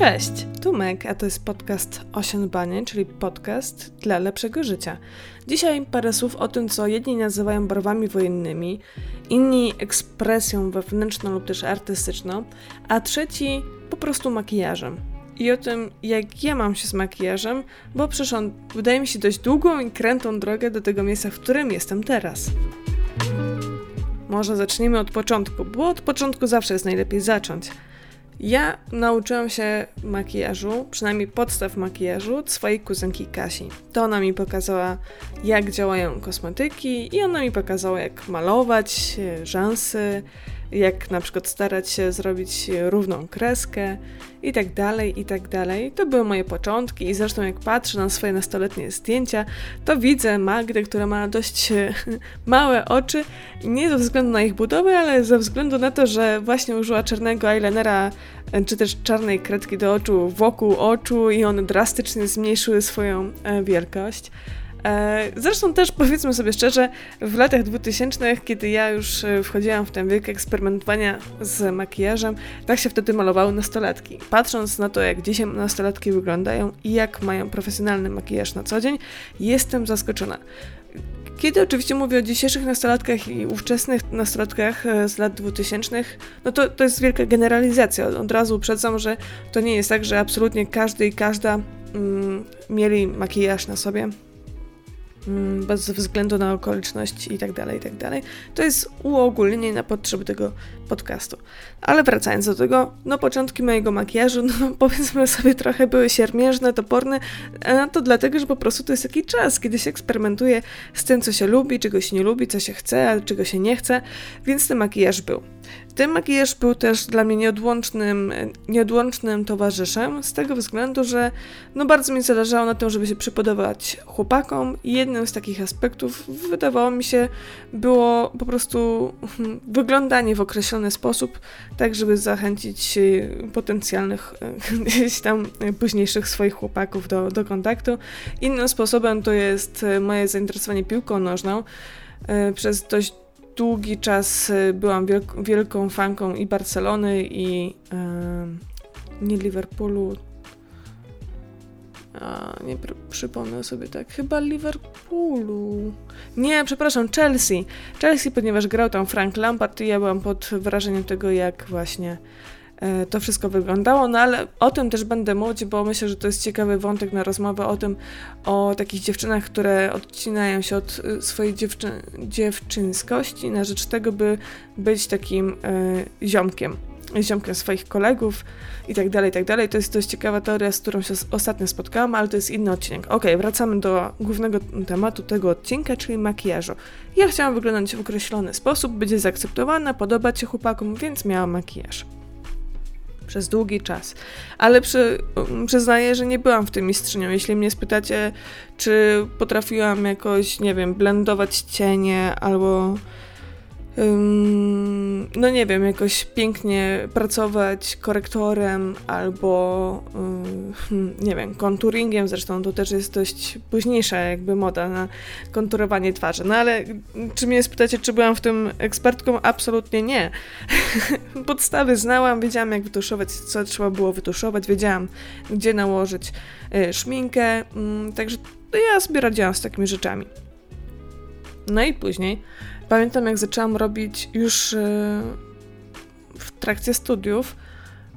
Cześć, tu Meg, a to jest podcast Osiądbanie, czyli podcast dla lepszego życia. Dzisiaj parę słów o tym, co jedni nazywają barwami wojennymi, inni ekspresją wewnętrzną lub też artystyczną, a trzeci po prostu makijażem. I o tym, jak ja mam się z makijażem, bo przeszłam, wydaje mi się, dość długą i krętą drogę do tego miejsca, w którym jestem teraz. Może zacznijmy od początku, bo od początku zawsze jest najlepiej zacząć. Ja nauczyłam się makijażu, przynajmniej podstaw makijażu, od swojej kuzynki Kasi. To ona mi pokazała, jak działają kosmetyki i ona mi pokazała, jak malować rzęsy, jak na przykład starać się zrobić równą kreskę i tak dalej, i tak dalej. To były moje początki i zresztą jak patrzę na swoje nastoletnie zdjęcia, to widzę Magdę, która ma dość małe oczy, nie ze względu na ich budowę, ale ze względu na to, że właśnie użyła czarnego eyelinera, czy też czarnej kredki do oczu wokół oczu i one drastycznie zmniejszyły swoją e, wielkość. E, zresztą też powiedzmy sobie szczerze, w latach 2000, kiedy ja już e, wchodziłam w ten wiek eksperymentowania z makijażem, tak się wtedy malowały nastolatki. Patrząc na to, jak dzisiaj nastolatki wyglądają i jak mają profesjonalny makijaż na co dzień, jestem zaskoczona. Kiedy oczywiście mówię o dzisiejszych nastolatkach i ówczesnych nastolatkach e, z lat 2000, no to, to jest wielka generalizacja. Od razu uprzedzam, że to nie jest tak, że absolutnie każdy i każda mm, mieli makijaż na sobie. Mm, bez względu na okoliczności i tak dalej, i tak. To jest uogólnienie na potrzeby tego podcastu. Ale wracając do tego, no początki mojego makijażu, no powiedzmy sobie trochę były siermiężne, toporne, a to dlatego, że po prostu to jest taki czas, kiedy się eksperymentuje z tym, co się lubi, czego się nie lubi, co się chce, a czego się nie chce, więc ten makijaż był. Ten makijaż był też dla mnie nieodłącznym, nieodłącznym towarzyszem, z tego względu, że no bardzo mi zależało na tym, żeby się przypodobać chłopakom i jednym z takich aspektów wydawało mi się było po prostu wyglądanie w określony sposób, tak żeby zachęcić potencjalnych gdzieś tam późniejszych swoich chłopaków do, do kontaktu. Innym sposobem to jest moje zainteresowanie piłką nożną. Przez dość długi czas y, byłam wielk wielką fanką i Barcelony, i yy, nie Liverpoolu. A, nie pr przypomnę sobie tak. Chyba Liverpoolu. Nie, przepraszam, Chelsea. Chelsea, ponieważ grał tam Frank Lampard i ja byłam pod wrażeniem tego, jak właśnie to wszystko wyglądało, no ale o tym też będę mówić, bo myślę, że to jest ciekawy wątek na rozmowę o tym, o takich dziewczynach, które odcinają się od y, swojej dziewczy dziewczynskości na rzecz tego, by być takim y, ziomkiem ziomkiem swoich kolegów i tak dalej, i tak dalej. To jest dość ciekawa teoria, z którą się ostatnio spotkałam, ale to jest inny odcinek. Ok, wracamy do głównego tematu tego odcinka, czyli makijażu. Ja chciałam wyglądać w określony sposób, być zaakceptowana, podobać się chłopakom, więc miałam makijaż przez długi czas. Ale przy, przyznaję, że nie byłam w tym mistrzynią. Jeśli mnie spytacie, czy potrafiłam jakoś, nie wiem, blendować cienie albo no nie wiem, jakoś pięknie pracować korektorem albo nie wiem, konturingiem, zresztą to też jest dość późniejsza jakby moda na konturowanie twarzy. No ale czy mnie spytacie, czy byłam w tym ekspertką? Absolutnie nie. Podstawy znałam, wiedziałam jak wytuszować, co trzeba było wytuszować, wiedziałam gdzie nałożyć y, szminkę, także ja sobie radziłam z takimi rzeczami. No i później Pamiętam, jak zaczęłam robić już e, w trakcie studiów,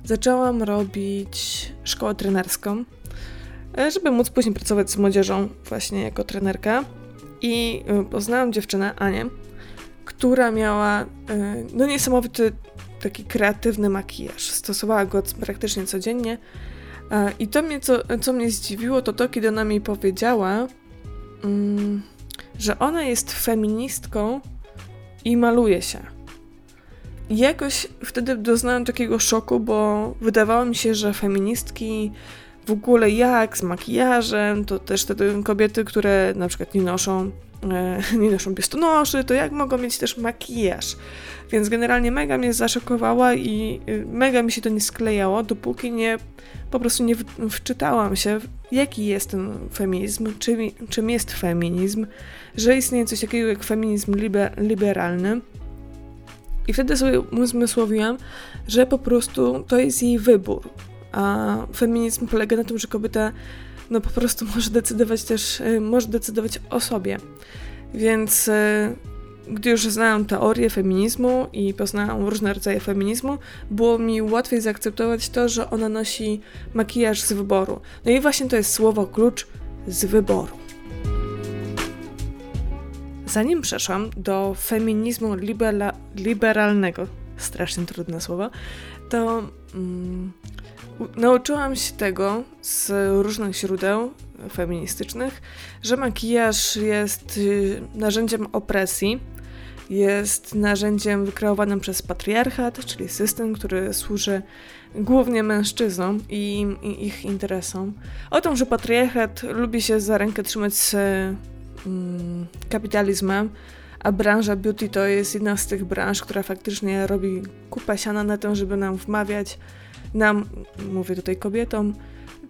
zaczęłam robić szkołę trenerską, e, żeby móc później pracować z młodzieżą właśnie jako trenerka. I e, poznałam dziewczynę, Anię, która miała no niesamowity taki kreatywny makijaż. Stosowała go praktycznie codziennie. I to mnie, co, co mnie zdziwiło, to to, kiedy ona mi powiedziała, mm, że ona jest feministką i maluje się. I jakoś wtedy doznałam takiego szoku, bo wydawało mi się, że feministki w ogóle jak z makijażem, to też te kobiety, które na przykład nie noszą, nie noszą biustonoszy, to jak mogą mieć też makijaż. Więc generalnie mega mnie zaszokowała i y, mega mi się to nie sklejało, dopóki nie po prostu nie wczytałam się, jaki jest ten feminizm, czym, czym jest feminizm, że istnieje coś takiego jak feminizm liber, liberalny. I wtedy sobie uzmysłowiłam, że po prostu to jest jej wybór. a feminizm polega na tym, że kobieta no po prostu może decydować też, y, może decydować o sobie. Więc y, gdy już znałam teorię feminizmu i poznałam różne rodzaje feminizmu, było mi łatwiej zaakceptować to, że ona nosi makijaż z wyboru. No i właśnie to jest słowo klucz z wyboru. Zanim przeszłam do feminizmu libera liberalnego, strasznie trudne słowo, to mm, nauczyłam się tego z różnych źródeł feministycznych, że makijaż jest y, narzędziem opresji, jest narzędziem wykreowanym przez patriarchat, czyli system, który służy głównie mężczyznom i, i ich interesom. O tym, że patriarchat lubi się za rękę trzymać z mm, kapitalizmem, a branża beauty to jest jedna z tych branż, która faktycznie robi kupę siana na tym, żeby nam wmawiać, nam, mówię tutaj kobietom,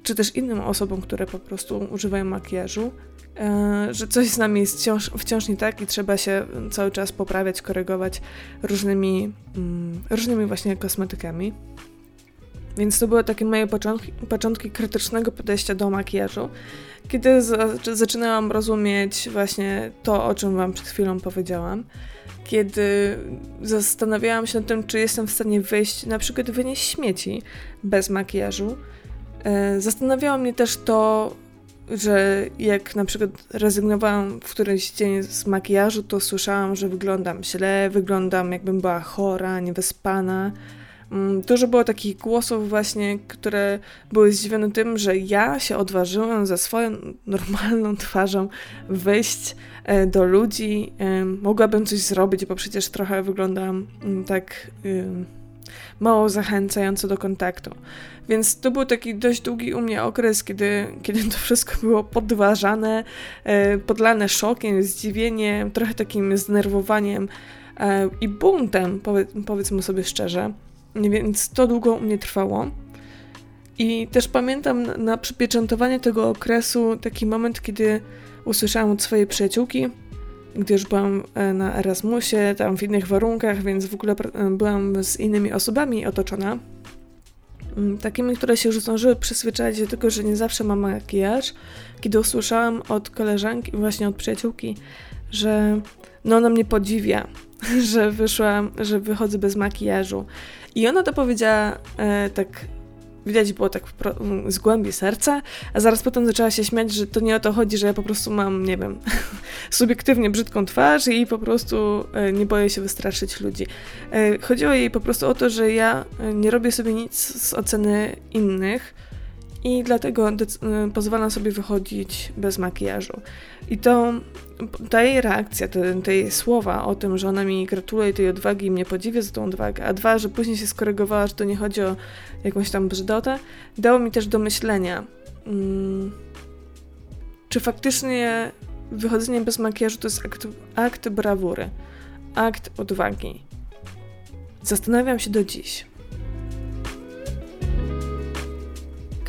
czy też innym osobom, które po prostu używają makijażu, e, że coś z nami jest wciąż, wciąż nie tak i trzeba się cały czas poprawiać, korygować różnymi, mm, różnymi właśnie kosmetykami. Więc to były takie moje początki, początki krytycznego podejścia do makijażu, kiedy zaczynałam rozumieć właśnie to, o czym Wam przed chwilą powiedziałam. Kiedy zastanawiałam się nad tym, czy jestem w stanie wyjść, na przykład wynieść śmieci bez makijażu. E, zastanawiało mnie też to, że jak na przykład rezygnowałam w któryś dzień z makijażu, to słyszałam, że wyglądam źle, wyglądam jakbym była chora, niewyspana. Mm, dużo było takich głosów właśnie, które były zdziwione tym, że ja się odważyłam ze swoją normalną twarzą wyjść e, do ludzi. E, mogłabym coś zrobić, bo przecież trochę wyglądam mm, tak mało zachęcająco do kontaktu. Więc to był taki dość długi u mnie okres, kiedy, kiedy to wszystko było podważane, e, podlane szokiem, zdziwieniem, trochę takim zdenerwowaniem i buntem, powiedzmy sobie szczerze. Więc to długo u mnie trwało. I też pamiętam na przypieczętowanie tego okresu taki moment, kiedy usłyszałam od swojej przyjaciółki, gdy już byłam e, na Erasmusie, tam w innych warunkach, więc w ogóle e, byłam z innymi osobami otoczona. Mm, takimi, które się już zdążyły przyzwyczaić do tego, że nie zawsze mam makijaż. Kiedy usłyszałam od koleżanki, właśnie od przyjaciółki, że no ona mnie podziwia, że wyszłam, że wychodzę bez makijażu. I ona to powiedziała e, tak widać było tak z głębi serca, a zaraz potem zaczęła się śmiać, że to nie o to chodzi, że ja po prostu mam, nie wiem, subiektywnie brzydką twarz i po prostu e, nie boję się wystraszyć ludzi. E, chodziło jej po prostu o to, że ja e, nie robię sobie nic z oceny innych, i dlatego y, pozwalam sobie wychodzić bez makijażu. I to ta jej reakcja, te, te jej słowa o tym, że ona mi gratuluje tej odwagi i mnie podziwia za tą odwagę, a dwa, że później się skorygowała, że to nie chodzi o jakąś tam brzydotę, dało mi też do myślenia, hmm, czy faktycznie wychodzenie bez makijażu to jest akt, akt brawury, akt odwagi. Zastanawiam się do dziś.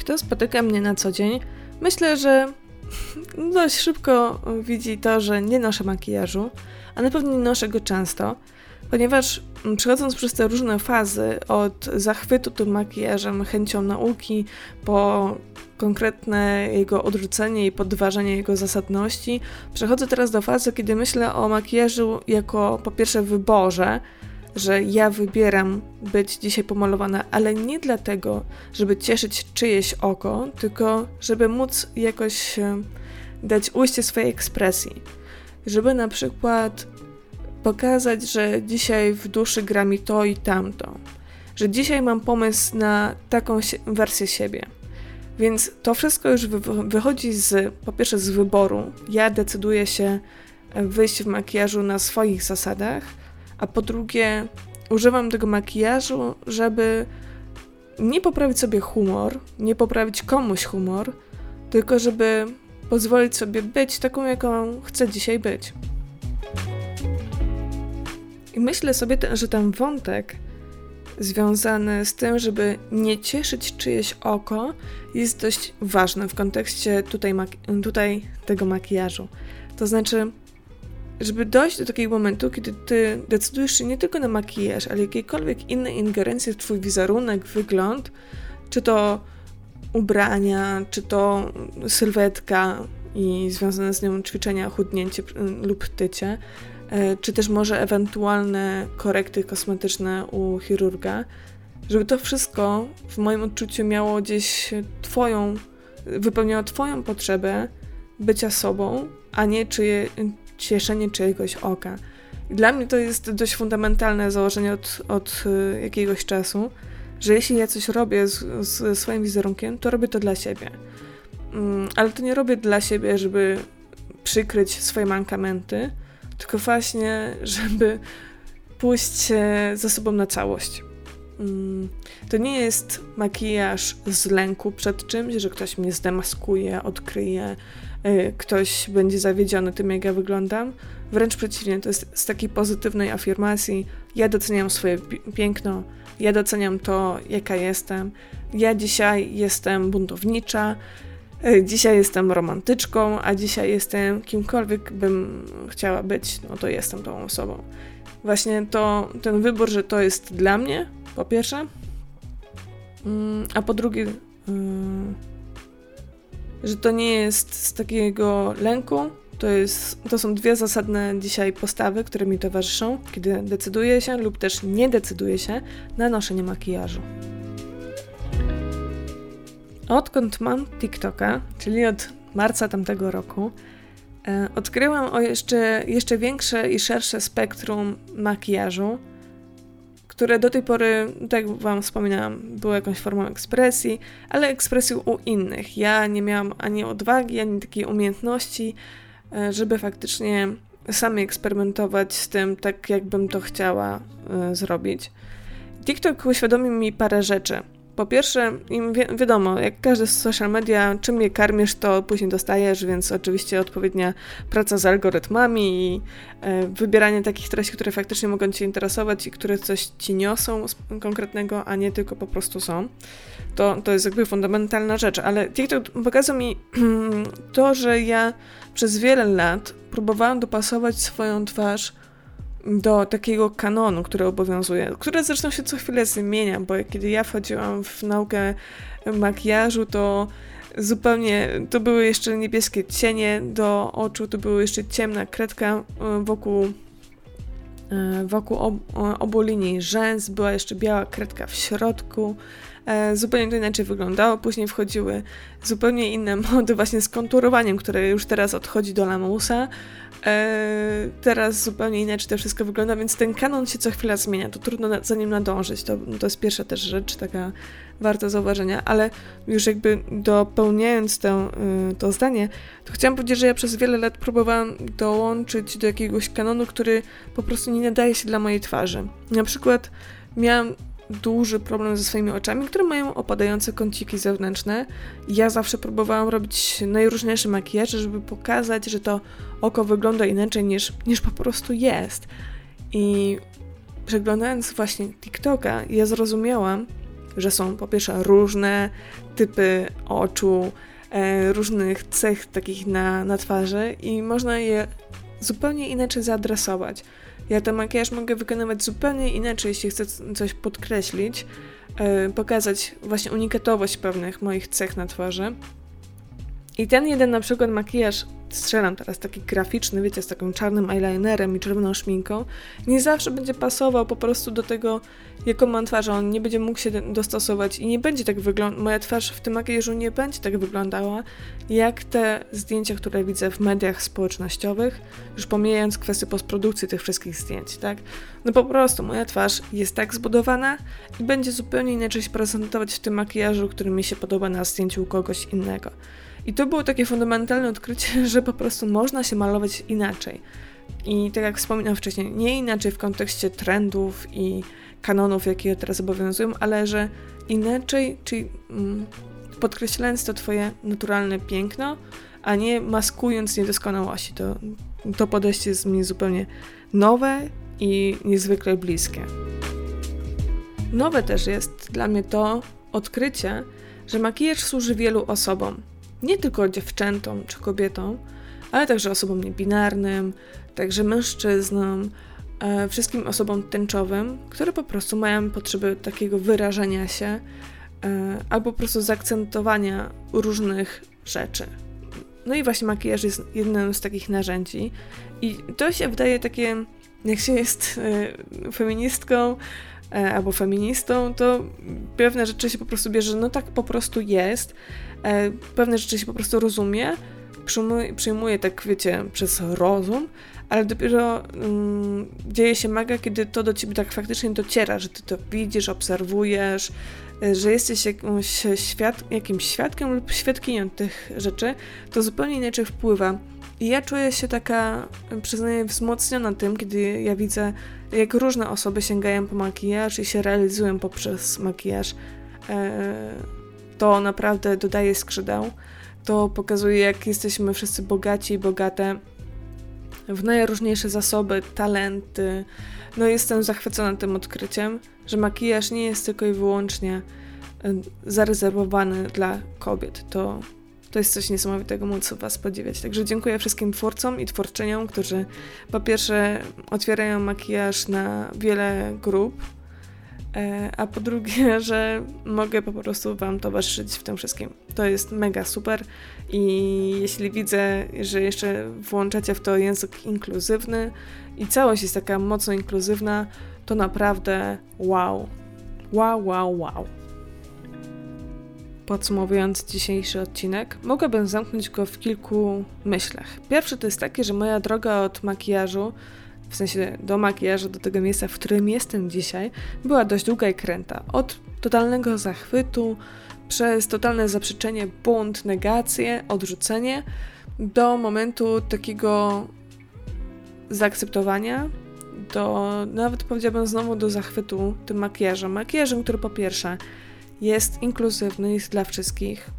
Kto spotyka mnie na co dzień, myślę, że dość szybko widzi to, że nie noszę makijażu, a na pewno nie noszę go często, ponieważ przechodząc przez te różne fazy, od zachwytu tym makijażem, chęcią nauki, po konkretne jego odrzucenie i podważenie jego zasadności, przechodzę teraz do fazy, kiedy myślę o makijażu jako po pierwsze wyborze, że ja wybieram być dzisiaj pomalowana, ale nie dlatego, żeby cieszyć czyjeś oko, tylko żeby móc jakoś dać ujście swojej ekspresji. Żeby na przykład pokazać, że dzisiaj w duszy gra mi to i tamto. Że dzisiaj mam pomysł na taką wersję siebie. Więc to wszystko już wychodzi z, po pierwsze, z wyboru. Ja decyduję się wyjść w makijażu na swoich zasadach, a po drugie używam tego makijażu, żeby nie poprawić sobie humor, nie poprawić komuś humor, tylko żeby pozwolić sobie być taką, jaką chcę dzisiaj być. I myślę sobie, że ten wątek związany z tym, żeby nie cieszyć czyjeś oko, jest dość ważny w kontekście tutaj, tutaj tego makijażu. To znaczy, żeby dojść do takiego momentu, kiedy ty decydujesz się nie tylko na makijaż, ale jakiekolwiek inne ingerencje w twój wizerunek, wygląd, Czy to ubrania, czy to sylwetka i związane z nią ćwiczenia, chudnięcie lub tycie, e, czy też może ewentualne korekty kosmetyczne u chirurga, żeby to wszystko w moim odczuciu miało gdzieś Twoją, wypełniało Twoją potrzebę bycia sobą, a nie czyje, cieszenie czyjegoś oka. Dla mnie to jest dość fundamentalne założenie od, od y, jakiegoś czasu, że jeśli ja coś robię z, z swoim wizerunkiem, to robię to dla siebie. Mm, ale to nie robię dla siebie, żeby przykryć swoje mankamenty, tylko właśnie, żeby pójść za sobą na całość. Mm, to nie jest makijaż z lęku przed czymś, że ktoś mnie zdemaskuje, odkryje, ktoś będzie zawiedziony tym, jak ja wyglądam. Wręcz przeciwnie, to jest z takiej pozytywnej afirmacji: ja doceniam swoje piękno, ja doceniam to, jaka jestem. Ja dzisiaj jestem buntownicza, y, dzisiaj jestem romantyczką, a dzisiaj jestem kimkolwiek bym chciała być, no to jestem tą osobą. Właśnie to, ten wybór, że to jest dla mnie, po pierwsze, mm, a po drugie, mm, że to nie jest z takiego lęku. To, jest, to są dwie zasadne dzisiaj postawy, które mi towarzyszą, kiedy decyduję się lub też nie decyduję się na noszenie makijażu. Odkąd mam TikToka, czyli od marca tamtego roku, e, odkryłam o jeszcze, jeszcze większe i szersze spektrum makijażu, które do tej pory, tak jak Wam wspominałam, było jakąś formą ekspresji, ale ekspresji u innych. Ja nie miałam ani odwagi, ani takiej umiejętności, e, żeby faktycznie sami eksperymentować z tym, tak jakbym to chciała e, zrobić. TikTok uświadomił mi parę rzeczy. Po pierwsze, im wi wiadomo, jak każdy z social media, czym je karmisz, to później dostajesz, więc oczywiście odpowiednia praca z algorytmami i e, wybieranie takich treści, które faktycznie mogą Cię interesować i które coś Ci niosą konkretnego, a nie tylko po prostu są. To, to jest jakby fundamentalna rzecz, ale TikTok pokazał mi to, że ja przez wiele lat próbowałam dopasować swoją twarz do takiego kanonu, który obowiązuje, które zresztą się co chwilę zmienia, bo kiedy ja wchodziłam w naukę makijażu, to zupełnie to były jeszcze niebieskie cienie do oczu, to była jeszcze ciemna kredka e, wokół e, wokół ob, obu linii rzęs, była jeszcze biała kredka w środku. E, zupełnie to inaczej wyglądało. Później wchodziły zupełnie inne mody właśnie z konturowaniem, które już teraz odchodzi do lamusa. E, teraz zupełnie inaczej to wszystko wygląda, więc ten kanon się co chwila zmienia. To trudno za nim nadążyć. To, to jest pierwsza też rzecz, taka warta zauważenia, ale już jakby dopełniając to, y, to zdanie, to chciałam powiedzieć, że ja przez wiele lat próbowałam dołączyć do jakiegoś kanonu, który po prostu nie nadaje się dla mojej twarzy. Na przykład miałam duży problem ze swoimi oczami, które mają opadające kąciki zewnętrzne. Ja zawsze próbowałam robić najróżniejsze makijaże, żeby pokazać, że to oko wygląda inaczej niż, niż po prostu jest. I przeglądając właśnie TikToka, ja zrozumiałam, że są po pierwsze różne typy oczu, e, różnych cech takich na, na twarzy i można je zupełnie inaczej zaadresować. Ja ten makijaż mogę wykonywać zupełnie inaczej, jeśli chcę coś podkreślić, yy, pokazać właśnie unikatowość pewnych moich cech na twarzy. I ten jeden na przykład makijaż strzelam teraz taki graficzny, wiecie, z takim czarnym eyelinerem i czerwoną szminką, nie zawsze będzie pasował po prostu do tego, jaką mam twarz, on nie będzie mógł się dostosować i nie będzie tak wyglądać, moja twarz w tym makijażu nie będzie tak wyglądała, jak te zdjęcia, które widzę w mediach społecznościowych, już pomijając kwestię postprodukcji tych wszystkich zdjęć, tak? No po prostu moja twarz jest tak zbudowana i będzie zupełnie inaczej się prezentować w tym makijażu, który mi się podoba na zdjęciu u kogoś innego. I to było takie fundamentalne odkrycie, że po prostu można się malować inaczej. I tak jak wspominałam wcześniej, nie inaczej w kontekście trendów i kanonów, jakie teraz obowiązują, ale że inaczej, czyli mm, podkreślając to twoje naturalne piękno, a nie maskując niedoskonałości. To, to podejście jest mi zupełnie nowe i niezwykle bliskie. Nowe też jest dla mnie to odkrycie, że makijaż służy wielu osobom nie tylko dziewczętom czy kobietom, ale także osobom niebinarnym, także mężczyznom, e, wszystkim osobom tęczowym, które po prostu mają potrzeby takiego wyrażenia się albo po prostu zaakcentowania różnych rzeczy. No i właśnie makijaż jest jednym z takich narzędzi. I to się wydaje takie, jak się jest y, feministką y, albo feministą, to pewne rzeczy się po prostu bierze, no tak po prostu jest. Y, pewne rzeczy się po prostu rozumie, przyjmuje, przyjmuje tak, wiecie, przez rozum, ale dopiero mm, dzieje się maga, kiedy to do ciebie tak faktycznie dociera, że ty to widzisz, obserwujesz, y, że jesteś jakimś, świad jakimś świadkiem lub świadkinią tych rzeczy, to zupełnie inaczej wpływa. I ja czuję się taka, przyznaję, wzmocniona tym, kiedy ja widzę, jak różne osoby sięgają po makijaż i się realizują poprzez makijaż. E, to naprawdę dodaje skrzydeł. To pokazuje, jak jesteśmy wszyscy bogaci i bogate w najróżniejsze zasoby, talenty. No jestem zachwycona tym odkryciem, że makijaż nie jest tylko i wyłącznie e, zarezerwowany dla kobiet. To, to jest coś niesamowitego móc Was podziwiać. Także dziękuję wszystkim twórcom i twórczyniom, którzy po pierwsze otwierają makijaż na wiele grup, a po drugie, że mogę po prostu Wam towarzyszyć w tym wszystkim. To jest mega super i jeśli widzę, że jeszcze włączacie w to język inkluzywny i całość jest taka mocno inkluzywna, to naprawdę wow. Wow, wow, wow. Podsumowując dzisiejszy odcinek, mogłabym zamknąć go w kilku myślach. Pierwszy to jest taki, że moja droga od makijażu w sensie do makijażu, do tego miejsca, w którym jestem dzisiaj, była dość długa i kręta. Od totalnego zachwytu, przez totalne zaprzeczenie, bunt, negację, odrzucenie, do momentu takiego zaakceptowania, do nawet powiedziałabym znowu do zachwytu tym makijażem. Makijażem, który po pierwsze jest inkluzywny, jest dla wszystkich,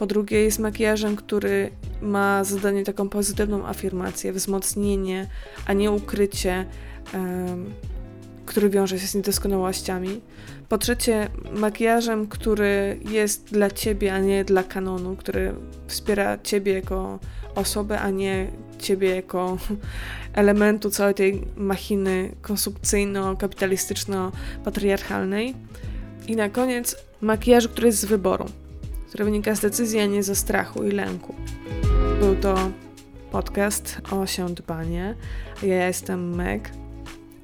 po drugie, jest makijażem, który ma zadanie taką pozytywną afirmację, wzmocnienie, a nie ukrycie, um, który wiąże się z niedoskonałościami. Po trzecie, makijażem, który jest dla ciebie, a nie dla kanonu, który wspiera ciebie jako osobę, a nie ciebie jako elementu całej tej machiny konsumpcyjno-kapitalistyczno-patriarchalnej. I na koniec makijaż, który jest z wyboru które wynika z decyzji, a nie ze strachu i lęku. Był to podcast o dbanie. Ja jestem Meg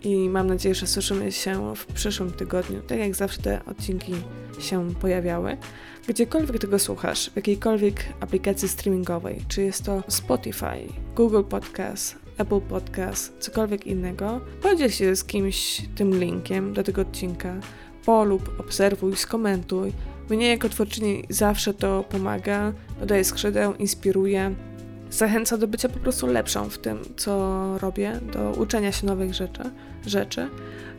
i mam nadzieję, że słyszymy się w przyszłym tygodniu, tak jak zawsze te odcinki się pojawiały. Gdziekolwiek tego słuchasz, w jakiejkolwiek aplikacji streamingowej, czy jest to Spotify, Google Podcast, Apple Podcast, cokolwiek innego, podziel się z kimś tym linkiem do tego odcinka, polub, obserwuj, skomentuj, mnie jako twórczyni zawsze to pomaga, dodaje skrzydeł, inspiruje, zachęca do bycia po prostu lepszą w tym, co robię, do uczenia się nowych rzeczy. rzeczy.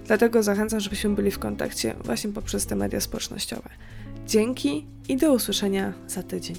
Dlatego zachęcam, żebyśmy byli w kontakcie właśnie poprzez te media społecznościowe. Dzięki i do usłyszenia za tydzień.